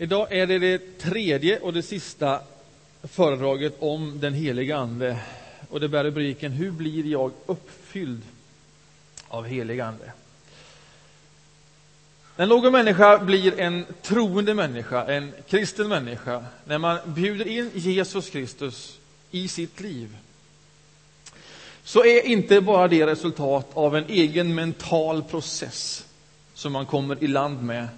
Idag är det det tredje och det sista föredraget om den heliga Ande. Och det bär rubriken Hur blir jag uppfylld av helig Ande? När någon människa blir en troende människa, en kristen människa, när man bjuder in Jesus Kristus i sitt liv, så är inte bara det resultat av en egen mental process som man kommer i land med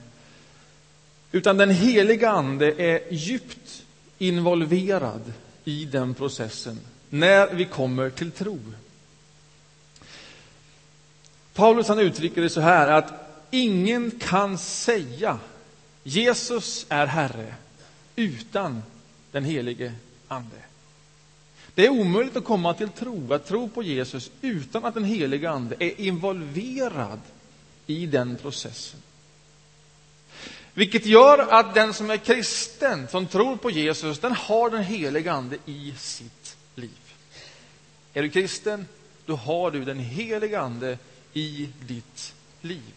utan den heliga Ande är djupt involverad i den processen när vi kommer till tro. Paulus han uttrycker det så här att ingen kan säga Jesus är Herre utan den helige Ande. Det är omöjligt att komma till tro, att tro på Jesus utan att den helige Ande är involverad i den processen. Vilket gör att den som är kristen, som tror på Jesus, den har den heliga Ande i sitt liv. Är du kristen, då har du den heliga Ande i ditt liv.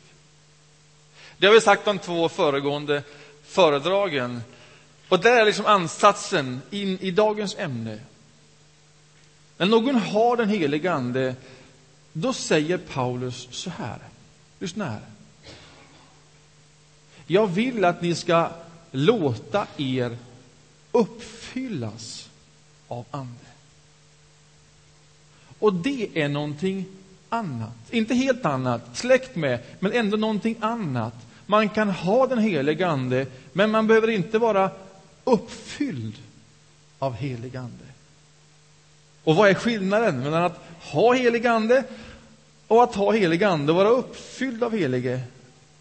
Det har vi sagt de två föregående föredragen. Och där är liksom ansatsen in i dagens ämne. När någon har den heliga Ande, då säger Paulus så här. Lyssna här. Jag vill att ni ska låta er uppfyllas av Ande. Och det är någonting annat. Inte helt annat, släkt med, men ändå någonting annat. Man kan ha den helige Ande, men man behöver inte vara uppfylld av helig Ande. Och vad är skillnaden mellan att ha helig Ande och att ha helig Ande och vara uppfylld av helige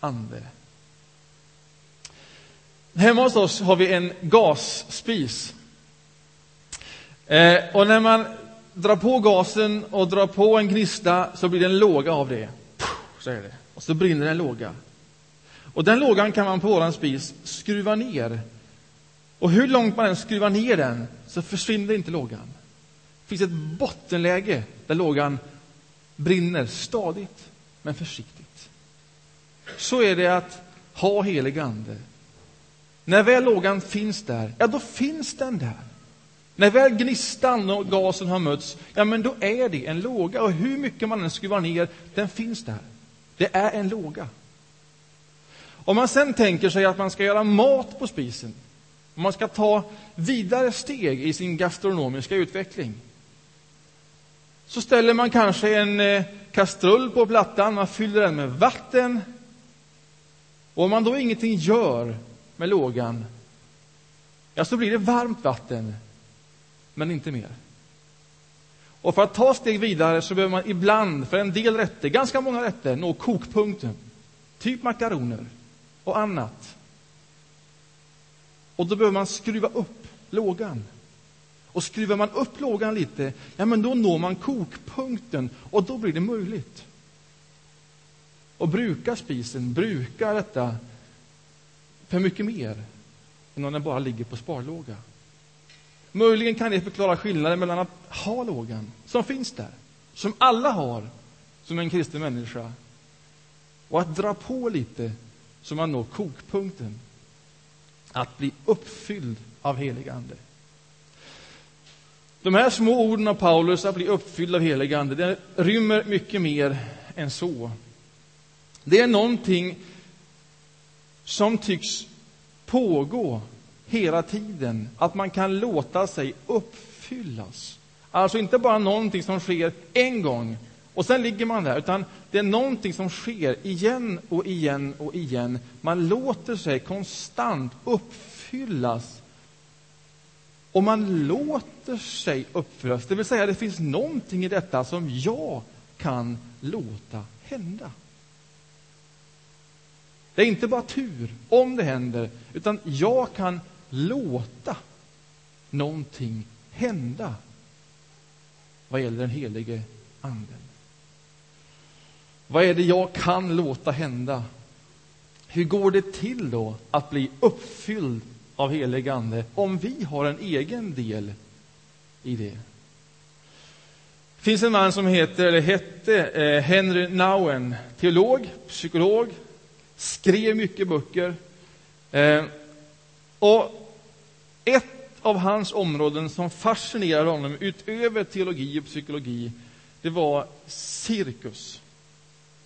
Ande? Hemma hos oss har vi en gasspis. Eh, och när man drar på gasen och drar på en gnista så blir det en låga av det. Så är det. Och så brinner en låga. Och den lågan kan man på våran spis skruva ner. Och hur långt man än skruvar ner den så försvinner inte lågan. Det finns ett bottenläge där lågan brinner stadigt men försiktigt. Så är det att ha helig ande. När väl lågan finns där, ja då finns den där. När väl gnistan och gasen har mötts, ja men då är det en låga. Och hur mycket man än skruvar ner, den finns där. Det är en låga. Om man sen tänker sig att man ska göra mat på spisen, om man ska ta vidare steg i sin gastronomiska utveckling, så ställer man kanske en eh, kastrull på plattan, man fyller den med vatten. Och om man då ingenting gör med lågan, ja, så blir det varmt vatten, men inte mer. Och för att ta steg vidare så behöver man ibland, för en del rätter, ganska många rätter, nå kokpunkten. Typ makaroner och annat. Och då behöver man skruva upp lågan. Och skruvar man upp lågan lite, ja men då når man kokpunkten och då blir det möjligt. Och bruka spisen, bruka detta för mycket mer än om den bara ligger på sparlåga. Möjligen kan det förklara skillnaden mellan att ha lågan, som finns där, som alla har som en kristen människa, och att dra på lite så man når kokpunkten. Att bli uppfylld av helig Ande. De här små orden av Paulus, att bli uppfylld av helig Ande, det rymmer mycket mer än så. Det är någonting som tycks pågå hela tiden, att man kan låta sig uppfyllas. Alltså inte bara någonting som sker en gång och sen ligger man där, utan det är någonting som sker igen och igen och igen. Man låter sig konstant uppfyllas. Och man låter sig uppfyllas, det vill säga det finns någonting i detta som jag kan låta hända. Det är inte bara tur om det händer, utan jag kan låta någonting hända vad gäller den helige Anden. Vad är det jag kan låta hända? Hur går det till då att bli uppfylld av helig Ande om vi har en egen del i det? Det finns en man som heter, eller hette eh, Henry Nouwen, teolog, psykolog, skrev mycket böcker. Eh, Och ett av hans områden som fascinerade honom utöver teologi och psykologi, det var cirkus.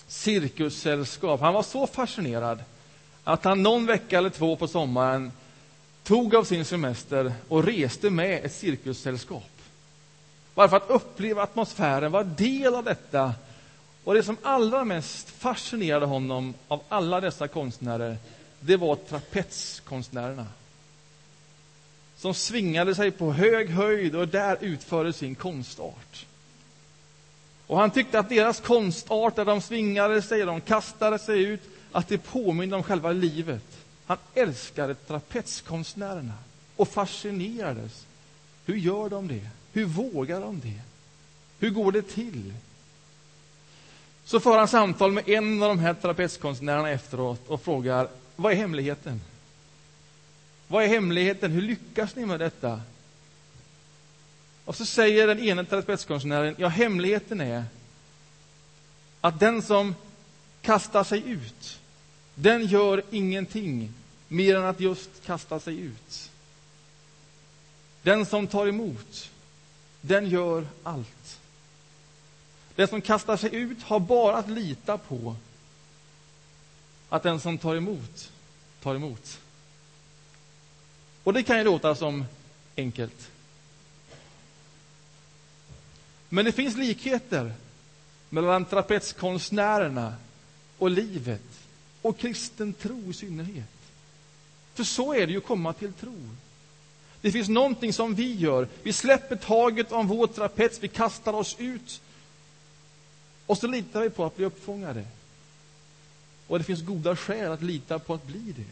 Cirkussällskap. Han var så fascinerad att han någon vecka eller två på sommaren tog av sin semester och reste med ett cirkussällskap. Bara för att uppleva atmosfären, vara del av detta. Och det som allra mest fascinerade honom av alla dessa konstnärer, det var trapetskonstnärerna. Som svingade sig på hög höjd och där utförde sin konstart. Och han tyckte att deras konstart, där de svingade sig, de kastade sig ut, att det påminde om själva livet. Han älskade trapetskonstnärerna och fascinerades. Hur gör de det? Hur vågar de det? Hur går det till? Så för han samtal med en av de här trapetskonstnärerna efteråt och frågar vad är hemligheten? Vad är hemligheten? Hur lyckas ni med detta? Och så säger den ene trapetskonstnären, ja, hemligheten är att den som kastar sig ut, den gör ingenting mer än att just kasta sig ut. Den som tar emot, den gör allt. Den som kastar sig ut har bara att lita på att den som tar emot, tar emot. Och det kan ju låta som enkelt. Men det finns likheter mellan trapetskonstnärerna och livet och kristen tro i synnerhet. För så är det ju att komma till tro. Det finns någonting som vi gör. Vi släpper taget om vår trapets, vi kastar oss ut och så litar vi på att bli uppfångade. Och det finns goda skäl att lita på att bli det.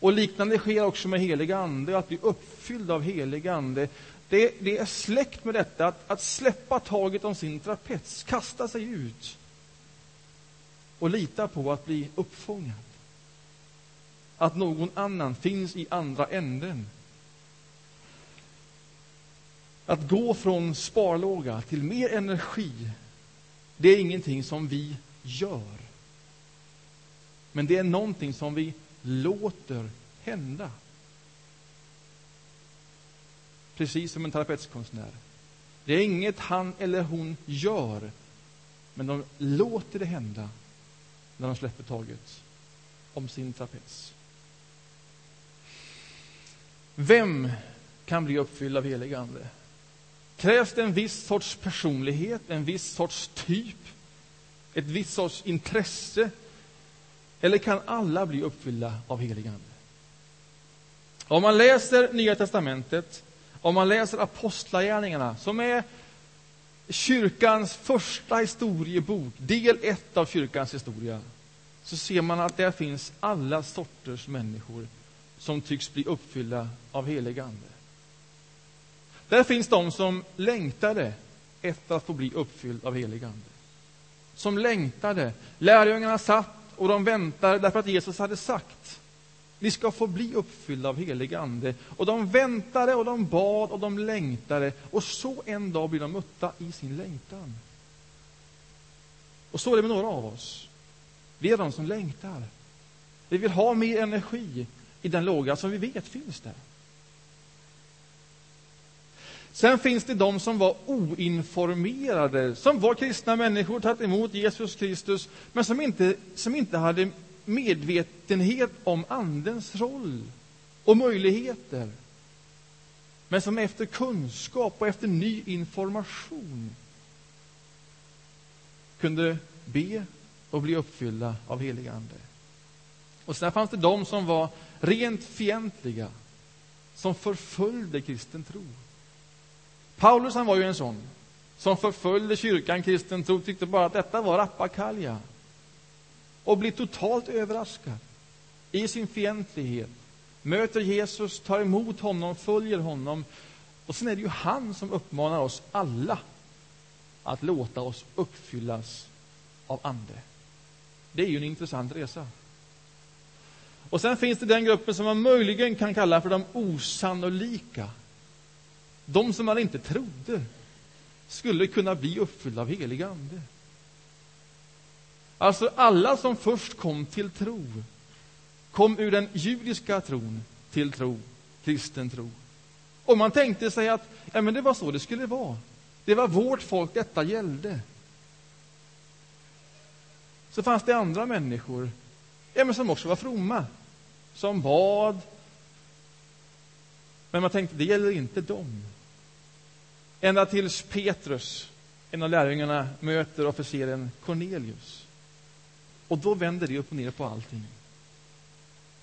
Och liknande sker också med helig ande, att bli uppfylld av helig ande. Det, det är släkt med detta, att, att släppa taget om sin trapets, kasta sig ut och lita på att bli uppfångad. Att någon annan finns i andra änden. Att gå från sparlåga till mer energi, det är ingenting som vi gör. Men det är någonting som vi låter hända. Precis som en trapetskonstnär. Det är inget han eller hon gör, men de låter det hända när de släpper taget om sin trapets. Vem kan bli uppfylld av helig ande? Krävs det en viss sorts personlighet, en viss sorts typ, ett visst sorts intresse? Eller kan alla bli uppfyllda av helig ande? Om man läser Nya testamentet, om man läser Apostlagärningarna, som är kyrkans första historiebok, del ett av kyrkans historia, så ser man att där finns alla sorters människor som tycks bli uppfyllda av helig ande. Där finns de som längtade efter att få bli uppfylld av helig ande. Som längtade. Lärjungarna satt och de väntade därför att Jesus hade sagt ni ska få bli uppfyllda av helig ande. Och de väntade och de bad och de längtade och så en dag blir de mötta i sin längtan. Och så är det med några av oss. Vi är de som längtar. Vi vill ha mer energi i den låga som vi vet finns där. Sen finns det de som var oinformerade, som var kristna människor, tagit emot Jesus Kristus, men som inte, som inte hade medvetenhet om Andens roll och möjligheter. Men som efter kunskap och efter ny information kunde be och bli uppfyllda av helig Ande. Och sen fanns det de som var rent fientliga, som förföljde kristen tro. Paulus han var ju en sån som förföljde kyrkan, kristen tro, tyckte bara att detta var rappakalja. Och blir totalt överraskad i sin fientlighet. Möter Jesus, tar emot honom, följer honom. Och sen är det ju han som uppmanar oss alla att låta oss uppfyllas av Ande. Det är ju en intressant resa. Och sen finns det den gruppen som man möjligen kan kalla för de osannolika. De som man inte trodde skulle kunna bli uppfyllda av helig ande. Alltså alla som först kom till tro kom ur den judiska tron till tro, kristen tro. Och man tänkte sig att ja, men det var så det skulle vara. Det var vårt folk detta gällde. Så fanns det andra människor ja, men som också var fromma, som bad. Men man tänkte, det gäller inte dem. Ända tills Petrus, en av lärjungarna, möter officeren Cornelius. Och då vänder det upp och ner på allting.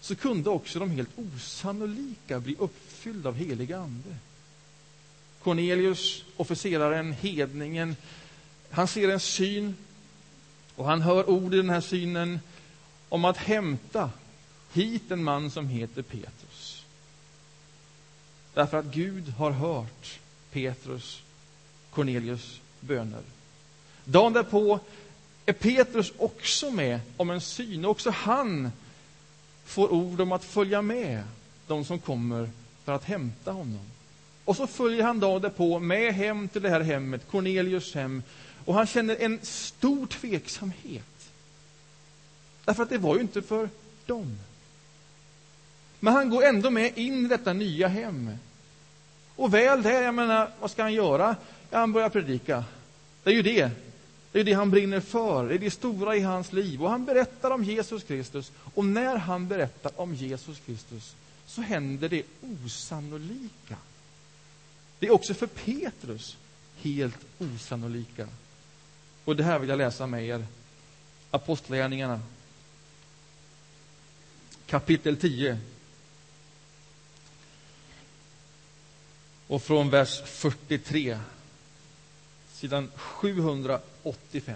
Så kunde också de helt osannolika bli uppfyllda av helig ande. Cornelius, officeraren, hedningen, han ser en syn och han hör ord i den här synen om att hämta hit en man som heter Petrus. Därför att Gud har hört Petrus, Cornelius böner. Dagen därpå är Petrus också med om en syn. Också han får ord om att följa med de som kommer för att hämta honom. Och så följer han dagen därpå med hem till det här hemmet, Cornelius hem. Och han känner en stor tveksamhet. Därför att det var ju inte för dem. Men han går ändå med in i detta nya hem. Och väl där, jag menar, vad ska han göra? Ja, han börjar predika. Det är ju det. Det är det han brinner för, det är det stora i hans liv. Och han berättar om Jesus Kristus. Och när han berättar om Jesus Kristus så händer det osannolika. Det är också för Petrus helt osannolika. Och det här vill jag läsa med er. Apostlagärningarna. Kapitel 10. Och från vers 43 sidan 785.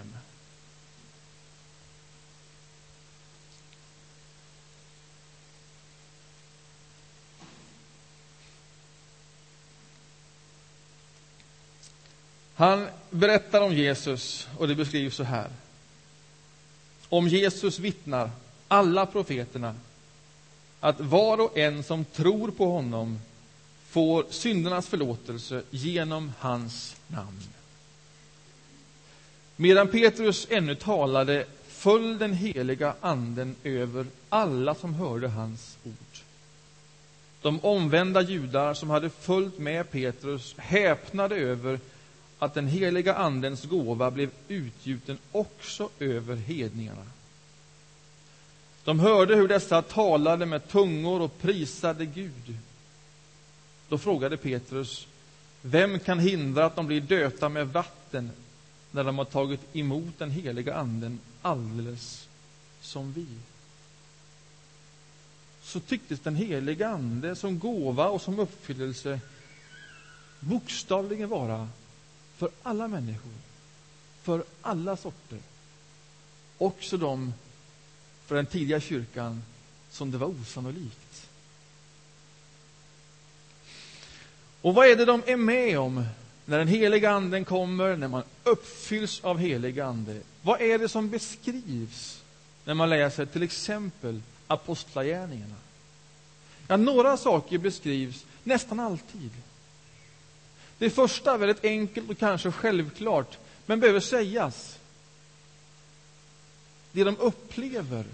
Han berättar om Jesus, och det beskrivs så här. Om Jesus vittnar alla profeterna att var och en som tror på honom får syndernas förlåtelse genom hans namn. Medan Petrus ännu talade föll den heliga anden över alla som hörde hans ord. De omvända judar som hade följt med Petrus häpnade över att den heliga andens gåva blev utgjuten också över hedningarna. De hörde hur dessa talade med tungor och prisade Gud. Då frågade Petrus, vem kan hindra att de blir döpta med vatten när de har tagit emot den heliga anden alldeles som vi. Så tycktes den heliga ande som gåva och som uppfyllelse bokstavligen vara för alla människor, för alla sorter. Också de för den tidiga kyrkan som det var osannolikt. Och vad är det de är med om när den heliga anden kommer, när man uppfylls av helig ande, vad är det som beskrivs när man läser till exempel Apostlagärningarna? Ja, några saker beskrivs nästan alltid. Det första är väldigt enkelt och kanske självklart, men behöver sägas. Det de upplever,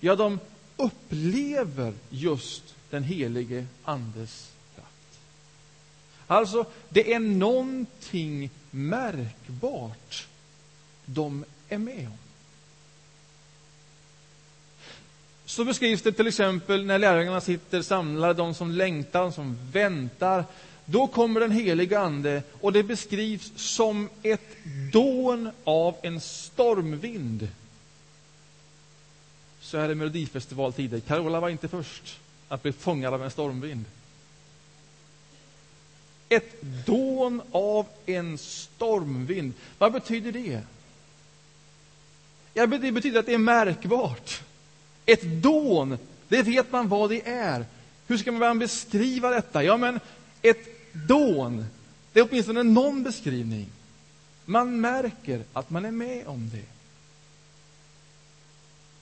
ja, de upplever just den helige Andes Alltså, det är någonting märkbart de är med om. Så beskrivs det till exempel när lärjungarna sitter samlade, de som längtar, som väntar. Då kommer den heliga Ande och det beskrivs som ett dån av en stormvind. Så är det Melodifestivaltider. Carola var inte först att bli fångad av en stormvind ett dån av en stormvind. Vad betyder det? Ja, det betyder att det är märkbart. Ett dån, det vet man vad det är. Hur ska man beskriva detta? Ja, men ett dån, det är åtminstone någon beskrivning. Man märker att man är med om det.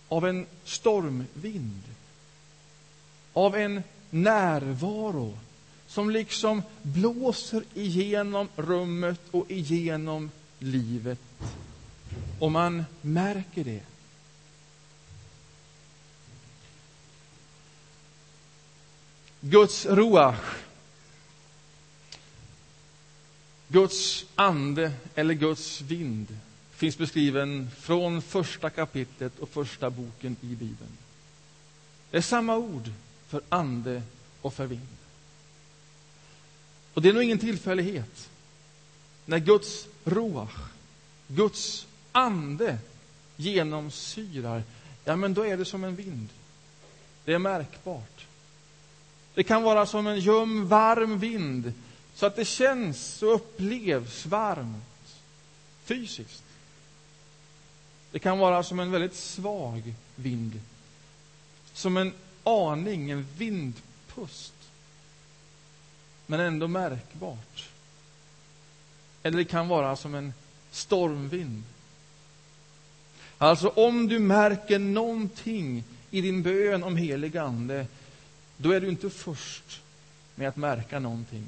Av en stormvind. Av en närvaro som liksom blåser igenom rummet och igenom livet. Och man märker det. Guds ruach. Guds ande eller Guds vind finns beskriven från första kapitlet och första boken i Bibeln. Det är samma ord för ande och för vind. Och det är nog ingen tillfällighet när Guds roach, Guds ande, genomsyrar, ja, men då är det som en vind. Det är märkbart. Det kan vara som en ljum, varm vind, så att det känns och upplevs varmt fysiskt. Det kan vara som en väldigt svag vind, som en aning, en vindpust, men ändå märkbart. Eller det kan vara som en stormvind. Alltså, om du märker någonting i din bön om helig ande, då är du inte först med att märka någonting.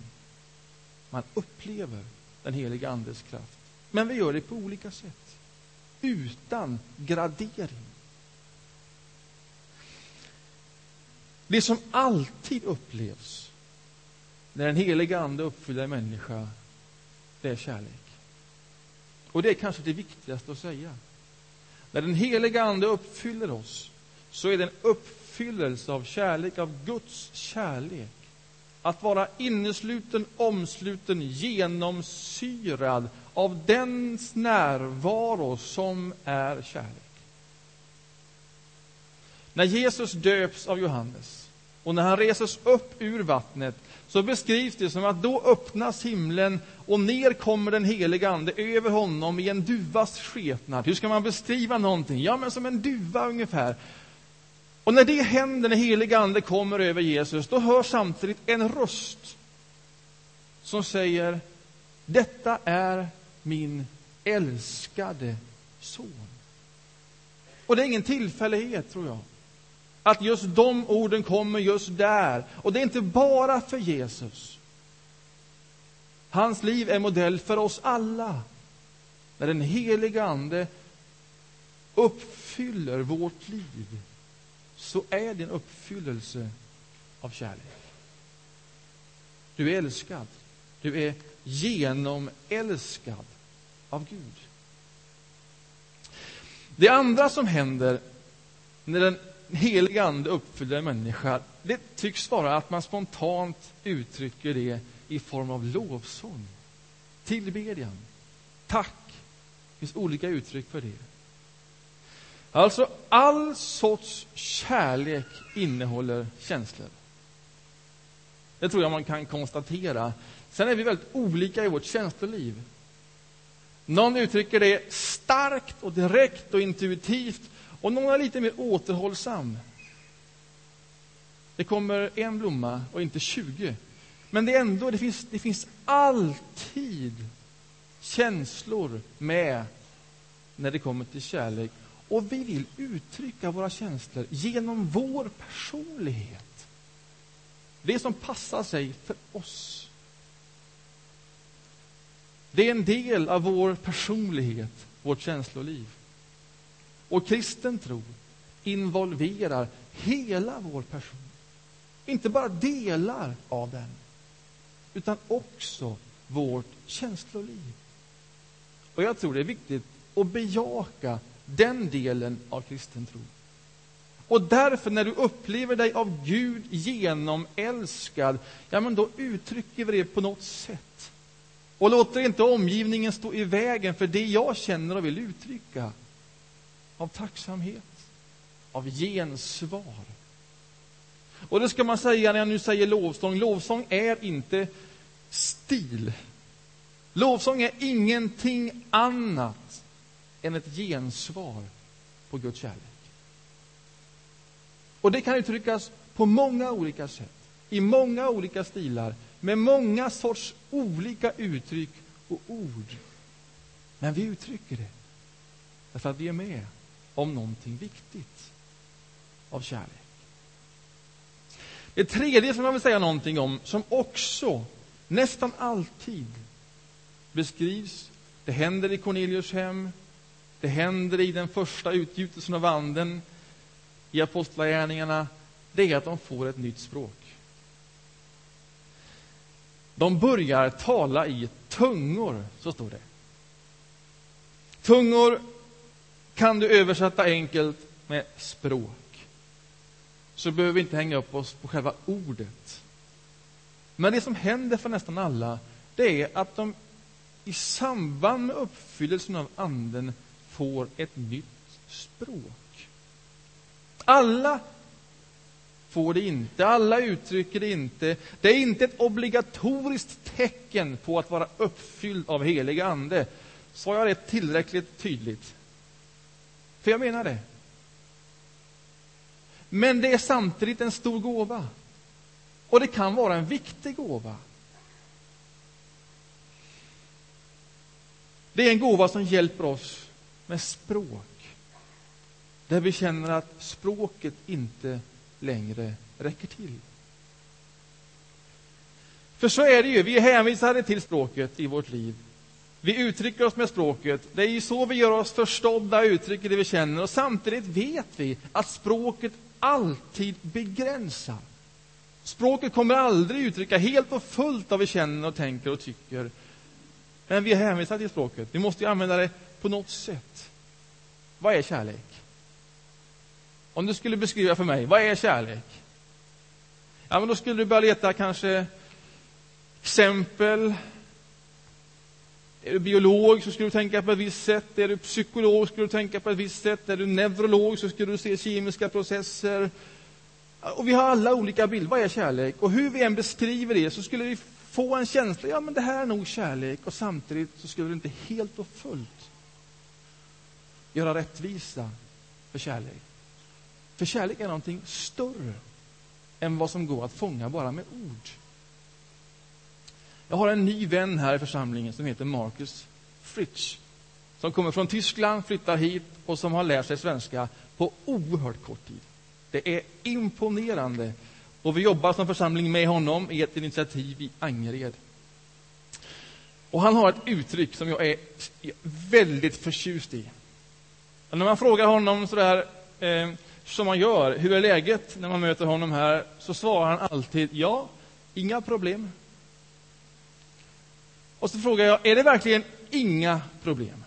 Man upplever den heliga Andes kraft. Men vi gör det på olika sätt, utan gradering. Det som alltid upplevs när den heliga Ande uppfyller en människa, det är kärlek. Och det är kanske det viktigaste att säga. När den heliga Ande uppfyller oss, så är det en uppfyllelse av kärlek, av Guds kärlek. Att vara innesluten, omsluten, genomsyrad av dens närvaro som är kärlek. När Jesus döps av Johannes och när han reses upp ur vattnet så beskrivs det som att då öppnas himlen och ner kommer den heliga Ande över honom i en duvas skepnad. Hur ska man beskriva någonting? Ja, men som en duva ungefär. Och när det händer, när heliga Ande kommer över Jesus, då hörs samtidigt en röst som säger Detta är min älskade son. Och det är ingen tillfällighet, tror jag att just de orden kommer just där. Och det är inte bara för Jesus. Hans liv är modell för oss alla. När den heliga Ande uppfyller vårt liv så är det en uppfyllelse av kärlek. Du är älskad. Du är genomälskad av Gud. Det andra som händer när den helig ande uppfyller en människa, det tycks vara att man spontant uttrycker det i form av lovsång, tillbedjan, tack. Det finns olika uttryck för det. Alltså, all sorts kärlek innehåller känslor. Det tror jag man kan konstatera. Sen är vi väldigt olika i vårt känsloliv. Någon uttrycker det starkt och direkt och intuitivt och någon är lite mer återhållsam. Det kommer en blomma och inte 20. Men det, är ändå, det, finns, det finns alltid känslor med när det kommer till kärlek. Och vi vill uttrycka våra känslor genom vår personlighet. Det som passar sig för oss. Det är en del av vår personlighet, vårt känsloliv. Och kristen tro involverar hela vår person. Inte bara delar av den, utan också vårt känsloliv. Och jag tror det är viktigt att bejaka den delen av kristen tro. Och därför, när du upplever dig av Gud genomälskad, ja, men då uttrycker vi det på något sätt. Och låter inte omgivningen stå i vägen för det jag känner och vill uttrycka av tacksamhet, av gensvar. Och det ska man säga när jag nu säger lovsång. Lovsång är inte stil. Lovsång är ingenting annat än ett gensvar på Guds kärlek. Och det kan uttryckas på många olika sätt, i många olika stilar, med många sorts olika uttryck och ord. Men vi uttrycker det därför att vi är med om någonting viktigt av kärlek. Det tredje som jag vill säga någonting om, som också nästan alltid beskrivs, det händer i Cornelius hem, det händer i den första utgjutelsen av anden i Apostlagärningarna, det är att de får ett nytt språk. De börjar tala i tungor, så står det. Tungor kan du översätta enkelt med språk. Så behöver vi inte hänga upp oss på själva ordet. Men det som händer för nästan alla, det är att de i samband med uppfyllelsen av Anden får ett nytt språk. Alla får det inte, alla uttrycker det inte. Det är inte ett obligatoriskt tecken på att vara uppfylld av helig ande. Sa jag det tillräckligt tydligt? För jag menar det. Men det är samtidigt en stor gåva. Och det kan vara en viktig gåva. Det är en gåva som hjälper oss med språk. Där vi känner att språket inte längre räcker till. För så är det ju, vi är hänvisade till språket i vårt liv. Vi uttrycker oss med språket. Det är ju så vi gör oss förstådda, uttrycker det vi känner. Och samtidigt vet vi att språket alltid begränsar. Språket kommer aldrig uttrycka helt och fullt vad vi känner och tänker och tycker. Men vi är hänvisade till språket. Vi måste använda det på något sätt. Vad är kärlek? Om du skulle beskriva för mig, vad är kärlek? Ja, men då skulle du börja leta kanske exempel. Är du biolog så skulle du tänka på ett visst sätt. Är du psykolog skulle du tänka på ett visst sätt. Är du neurolog så skulle du se kemiska processer. Och vi har alla olika bilder. Vad är kärlek? Och hur vi än beskriver det så skulle vi få en känsla, ja men det här är nog kärlek. Och samtidigt så skulle det inte helt och fullt göra rättvisa för kärlek. För kärlek är någonting större än vad som går att fånga bara med ord. Jag har en ny vän här i församlingen som heter Marcus Fritsch. Som kommer från Tyskland, flyttar hit och som har lärt sig svenska på oerhört kort tid. Det är imponerande. Och vi jobbar som församling med honom i ett initiativ i Angered. Och han har ett uttryck som jag är väldigt förtjust i. Och när man frågar honom sådär, eh, som man gör, hur är läget när man möter honom här, så svarar han alltid ja, inga problem. Och så frågar jag, är det verkligen inga problem?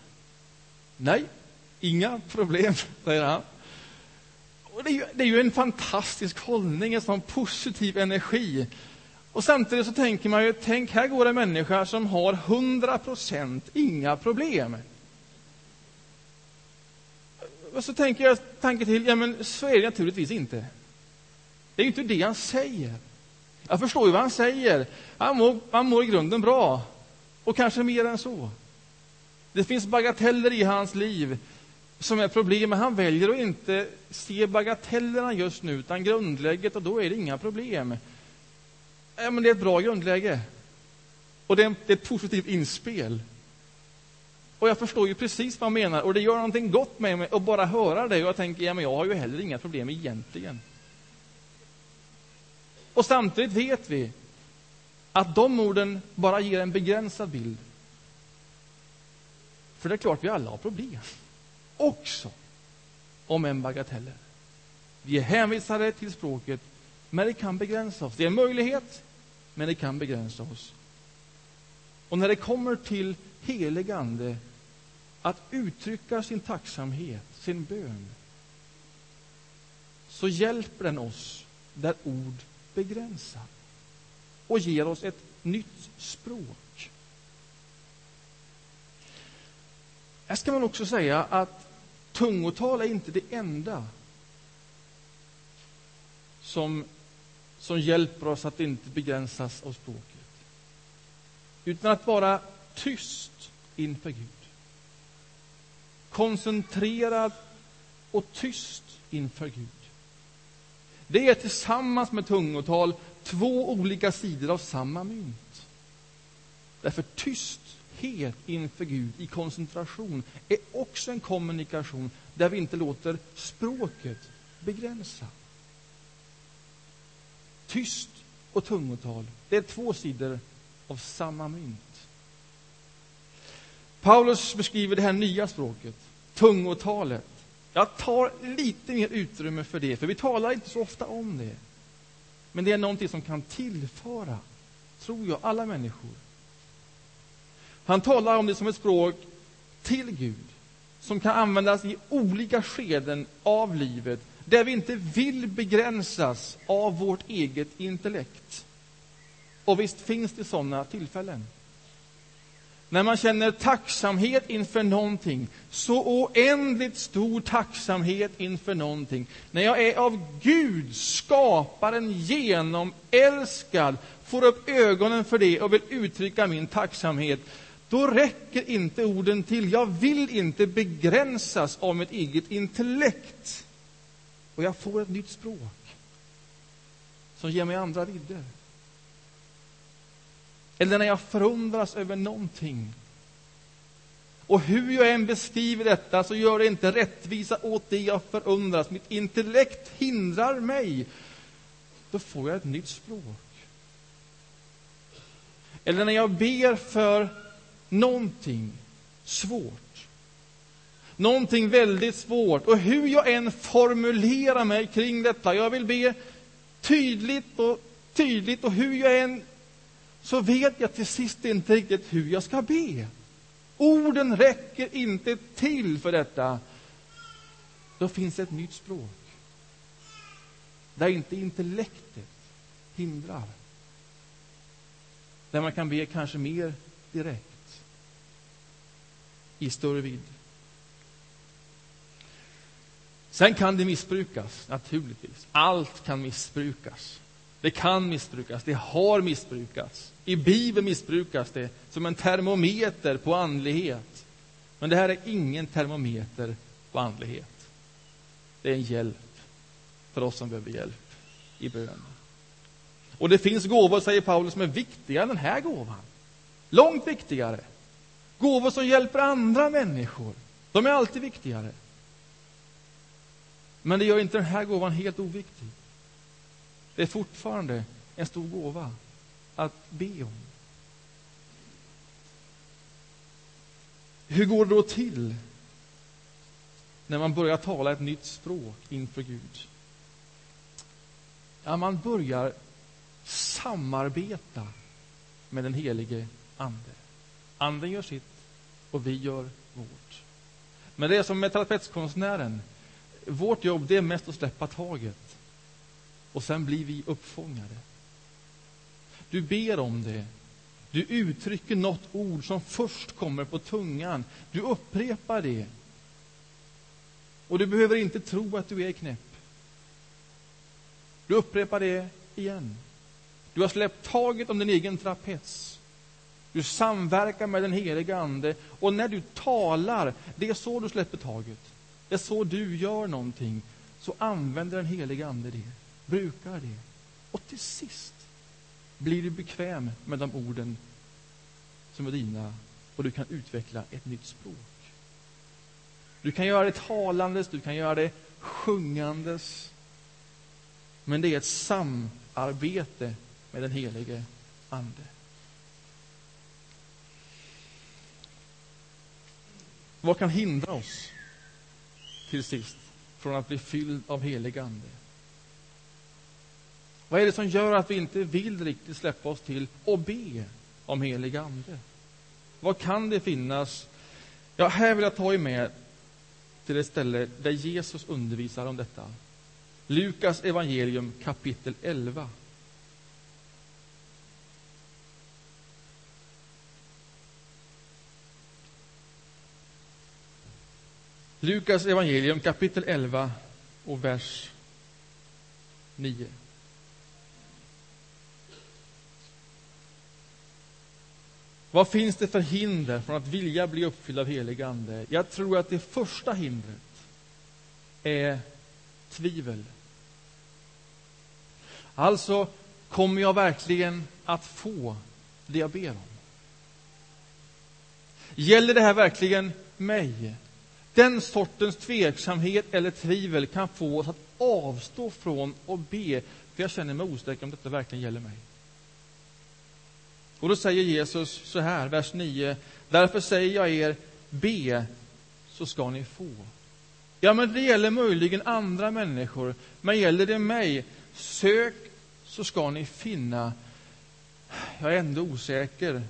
Nej, inga problem, säger han. Och det, är ju, det är ju en fantastisk hållning, en sån positiv energi. Och samtidigt så tänker man ju, tänk här går en människa som har 100 procent inga problem. Och så tänker jag tanken till, ja men så är det naturligtvis inte. Det är ju inte det han säger. Jag förstår ju vad han säger. Han mår, han mår i grunden bra. Och kanske mer än så. Det finns bagateller i hans liv som är problem, men han väljer att inte se bagatellerna just nu, utan grundlägget, och då är det inga problem. Ja, men det är ett bra grundläge. Och det är, det är ett positivt inspel. Och jag förstår ju precis vad han menar, och det gör någonting gott med mig att bara höra det. Och jag tänker, ja men jag har ju heller inga problem egentligen. Och samtidigt vet vi att de orden bara ger en begränsad bild. För det är klart, vi alla har problem. Också om en bagateller. Vi är hänvisade till språket, men det kan begränsa oss. Det är en möjlighet, men det kan begränsa oss. Och när det kommer till helig ande, att uttrycka sin tacksamhet, sin bön, så hjälper den oss där ord begränsar och ger oss ett nytt språk. Här ska man också säga att tungotal är inte det enda som, som hjälper oss att inte begränsas av språket. Utan att vara tyst inför Gud. Koncentrerad och tyst inför Gud. Det är tillsammans med tungotal två olika sidor av samma mynt. Därför tysthet inför Gud i koncentration är också en kommunikation där vi inte låter språket begränsa. Tyst och tungotal, det är två sidor av samma mynt. Paulus beskriver det här nya språket, tungotalet. Jag tar lite mer utrymme för det, för vi talar inte så ofta om det. Men det är någonting som kan tillföra tror jag, alla människor. Han talar om det som ett språk till Gud, som kan användas i olika skeden av livet, där vi inte vill begränsas av vårt eget intellekt. Och visst finns det sådana tillfällen. När man känner tacksamhet inför någonting, så oändligt stor tacksamhet inför någonting. När jag är av Gud, skaparen, genomälskad, får upp ögonen för det och vill uttrycka min tacksamhet, då räcker inte orden till. Jag vill inte begränsas av mitt eget intellekt. Och jag får ett nytt språk som ger mig andra vidder. Eller när jag förundras över någonting. Och hur jag än beskriver detta så gör det inte rättvisa åt det jag förundras. Mitt intellekt hindrar mig. Då får jag ett nytt språk. Eller när jag ber för någonting svårt. Någonting väldigt svårt. Och hur jag än formulerar mig kring detta, jag vill be tydligt och tydligt och hur jag än så vet jag till sist inte riktigt hur jag ska be. Orden räcker inte till för detta. Då finns ett nytt språk. Där inte intellektet hindrar. Där man kan be kanske mer direkt. I större vidd. Sen kan det missbrukas, naturligtvis. Allt kan missbrukas. Det kan missbrukas, det har missbrukats. I Bibeln missbrukas det som en termometer på andlighet. Men det här är ingen termometer på andlighet. Det är en hjälp för oss som behöver hjälp i bön. Och det finns gåvor, säger Paulus, som är viktigare än den här gåvan. Långt viktigare. Gåvor som hjälper andra människor. De är alltid viktigare. Men det gör inte den här gåvan helt oviktig. Det är fortfarande en stor gåva att be om. Hur går det då till när man börjar tala ett nytt språk inför Gud? Ja, man börjar samarbeta med den helige Ande. Anden gör sitt och vi gör vårt. Men det är som med trapetskonstnären. Vårt jobb det är mest att släppa taget. Och sen blir vi uppfångade. Du ber om det. Du uttrycker något ord som först kommer på tungan. Du upprepar det. Och du behöver inte tro att du är knäpp. Du upprepar det igen. Du har släppt taget om din egen trapets. Du samverkar med den heliga Ande. Och när du talar, det är så du släpper taget. Det är så du gör någonting. Så använder den heliga Ande det. Brukar det. Och till sist blir du bekväm med de orden som är dina och du kan utveckla ett nytt språk. Du kan göra det talandes, du kan göra det sjungandes. Men det är ett samarbete med den helige Ande. Vad kan hindra oss till sist från att bli fylld av helig Ande? Vad är det som gör att vi inte vill riktigt släppa oss till och be om helig Ande? Vad kan det finnas? Ja, här vill jag ta er med till ett ställe där Jesus undervisar om detta. Lukas evangelium kapitel 11. Lukas evangelium kapitel 11 och vers 9. Vad finns det för hinder från att vilja bli uppfylld av helig Ande? Jag tror att det första hindret är tvivel. Alltså, kommer jag verkligen att få det jag ber om? Gäller det här verkligen mig? Den sortens tveksamhet eller tvivel kan få oss att avstå från att be, för jag känner mig osäker om detta verkligen gäller mig. Och då säger Jesus så här, vers 9. Därför säger jag er, be, så ska ni få. Ja, men det gäller möjligen andra människor, men gäller det mig, sök, så ska ni finna. jag är ändå osäker.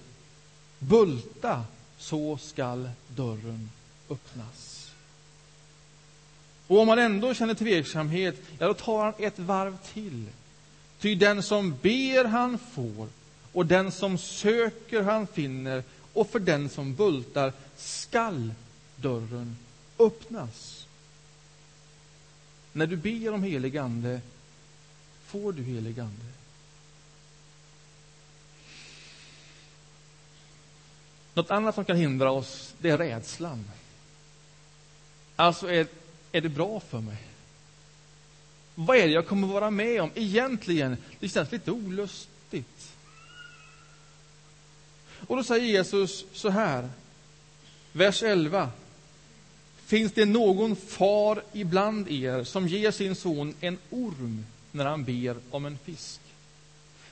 Bulta, så skall dörren öppnas. Och om man ändå känner tveksamhet, ja, då tar han ett varv till. Ty den som ber, han får, och den som söker, han finner, och för den som bultar skall dörren öppnas. När du ber om helig ande får du helig ande. Något annat som kan hindra oss, det är rädslan. Alltså, är, är det bra för mig? Vad är det jag kommer vara med om? Egentligen, det känns lite olustigt. Och då säger Jesus så här, vers 11. Finns det någon far ibland er som ger sin son en orm när han ber om en fisk?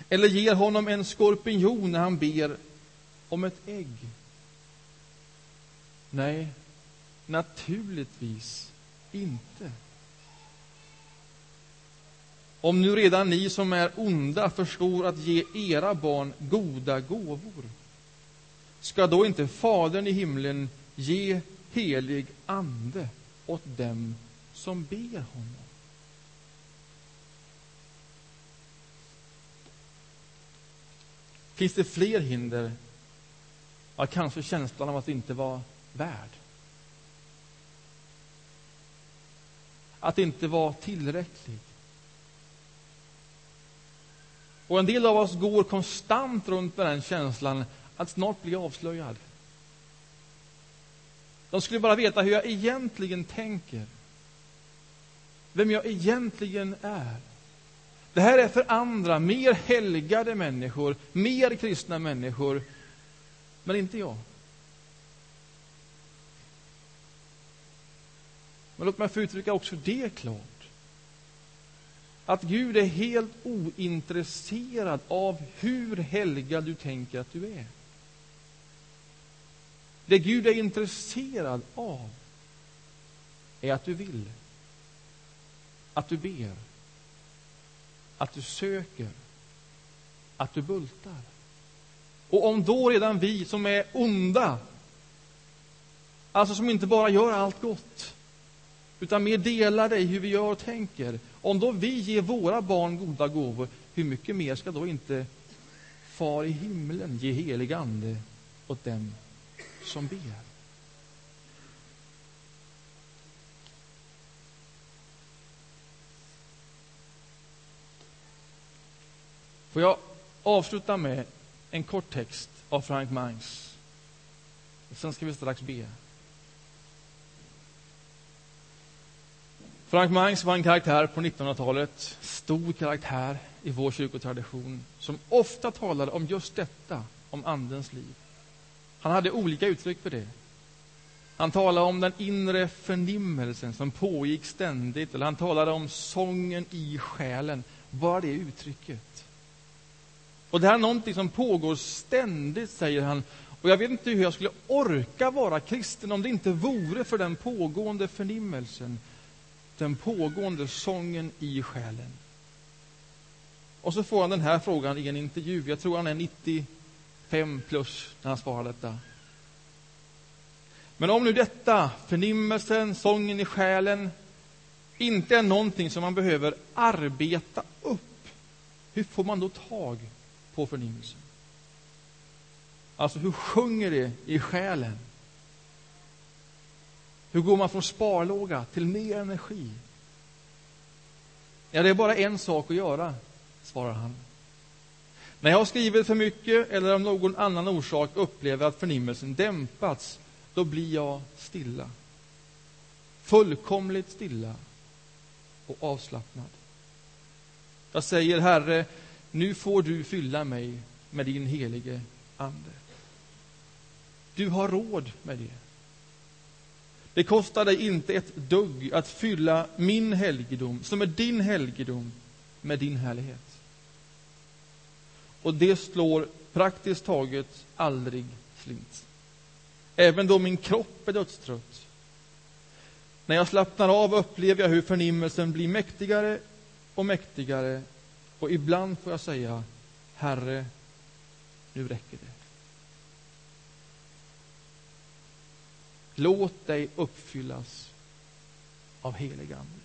Eller ger honom en skorpion när han ber om ett ägg? Nej, naturligtvis inte. Om nu redan ni som är onda förstår att ge era barn goda gåvor, ska då inte Fadern i himlen ge helig ande åt dem som ber honom? Finns det fler hinder? Ja, kanske känslan av att inte vara värd. Att inte vara tillräcklig. Och en del av oss går konstant runt med den känslan att snart bli avslöjad. De skulle bara veta hur jag egentligen tänker. Vem jag egentligen är. Det här är för andra, mer helgade människor, mer kristna människor, men inte jag. Men låt mig få uttrycka också det klart. Att Gud är helt ointresserad av hur helgad du tänker att du är. Det Gud är intresserad av är att du vill, att du ber, att du söker, att du bultar. Och om då redan vi som är onda, alltså som inte bara gör allt gott, utan mer delar i hur vi gör och tänker. Om då vi ger våra barn goda gåvor, hur mycket mer ska då inte Far i himlen ge helig ande åt dem som ber? Får jag avsluta med en kort text av Frank Mangs. Sen ska vi strax be. Frank Mangs var en karaktär på 1900-talet, stor karaktär i vår kyrkotradition, som ofta talade om just detta, om Andens liv. Han hade olika uttryck för det. Han talade om den inre förnimmelsen som pågick ständigt, eller han talade om sången i själen, bara det uttrycket. Och det här är någonting som pågår ständigt, säger han. Och jag vet inte hur jag skulle orka vara kristen om det inte vore för den pågående förnimmelsen, den pågående sången i själen. Och så får han den här frågan i en intervju. Jag tror han är fem plus när han svarar detta. Men om nu detta, förnimmelsen, sången i själen, inte är någonting som man behöver arbeta upp, hur får man då tag på förnimmelsen? Alltså, hur sjunger det i själen? Hur går man från sparlåga till mer energi? Ja, det är bara en sak att göra, svarar han. När jag har skrivit för mycket eller av någon annan orsak upplever att förnimmelsen dämpats, då blir jag stilla. Fullkomligt stilla och avslappnad. Jag säger, Herre, nu får du fylla mig med din helige Ande. Du har råd med det. Det kostar dig inte ett dugg att fylla min helgedom, som är din helgedom, med din härlighet. Och det slår praktiskt taget aldrig slint. Även då min kropp är dödstrött. När jag slappnar av upplever jag hur förnimmelsen blir mäktigare och mäktigare och ibland får jag säga Herre, Nu räcker det. Låt dig uppfyllas av helig Ande.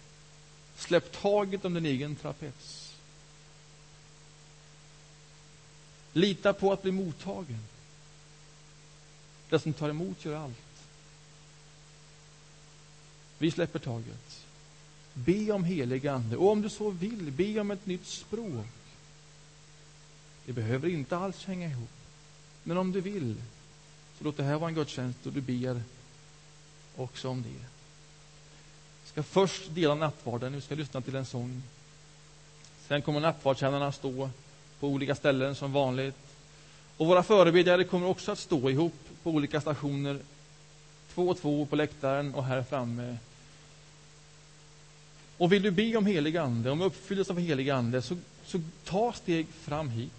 Släpp taget om din egen trapets. Lita på att bli mottagen. Den som tar emot gör allt. Vi släpper taget. Be om helig Ande. Och om du så vill, be om ett nytt språk. Det behöver inte alls hänga ihop. Men om du vill, så låt det här vara en gudstjänst och du ber också om det. Jag ska först dela nattvarden. Vi ska lyssna till en sång. Sen kommer nattvardstjänarna stå på olika ställen som vanligt. Och våra förebedjare kommer också att stå ihop på olika stationer. Två och två på läktaren och här framme. Och vill du be om helig ande, om uppfyllelse av helig ande, så, så ta steg fram hit.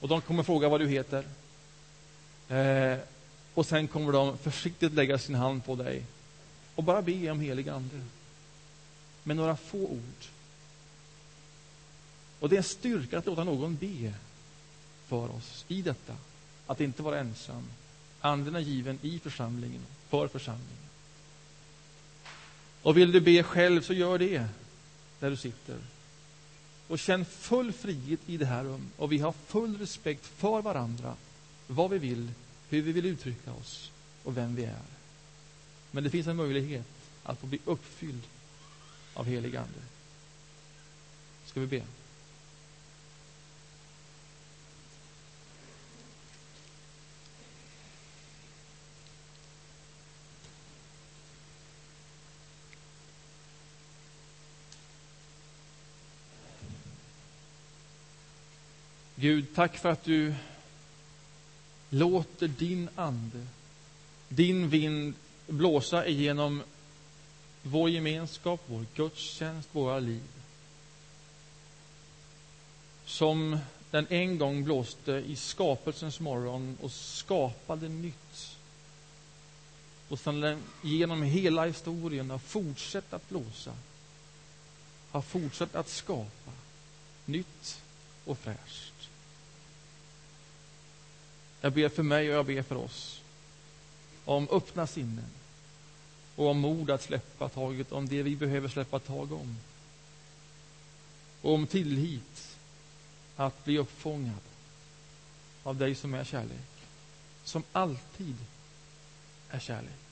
Och de kommer fråga vad du heter. Eh, och sen kommer de försiktigt lägga sin hand på dig och bara be om helig ande. Med några få ord. Och det är en styrka att låta någon be för oss i detta. Att inte vara ensam. Anden är given i församlingen, för församlingen. Och vill du be själv, så gör det där du sitter. Och känn full frihet i det här rummet. Och vi har full respekt för varandra, vad vi vill, hur vi vill uttrycka oss och vem vi är. Men det finns en möjlighet att få bli uppfylld av helig Ande. Ska vi be? Gud, tack för att du låter din ande, din vind blåsa igenom vår gemenskap, vår gudstjänst, våra liv. Som den en gång blåste i skapelsens morgon och skapade nytt. Och som den genom hela historien har fortsatt att blåsa, har fortsatt att skapa nytt och fräscht. Jag ber för mig och jag ber för oss om öppna sinnen och om mod att släppa taget om det vi behöver släppa tag om. Och om tillit att bli uppfångad av dig som är kärlek, som alltid är kärlek.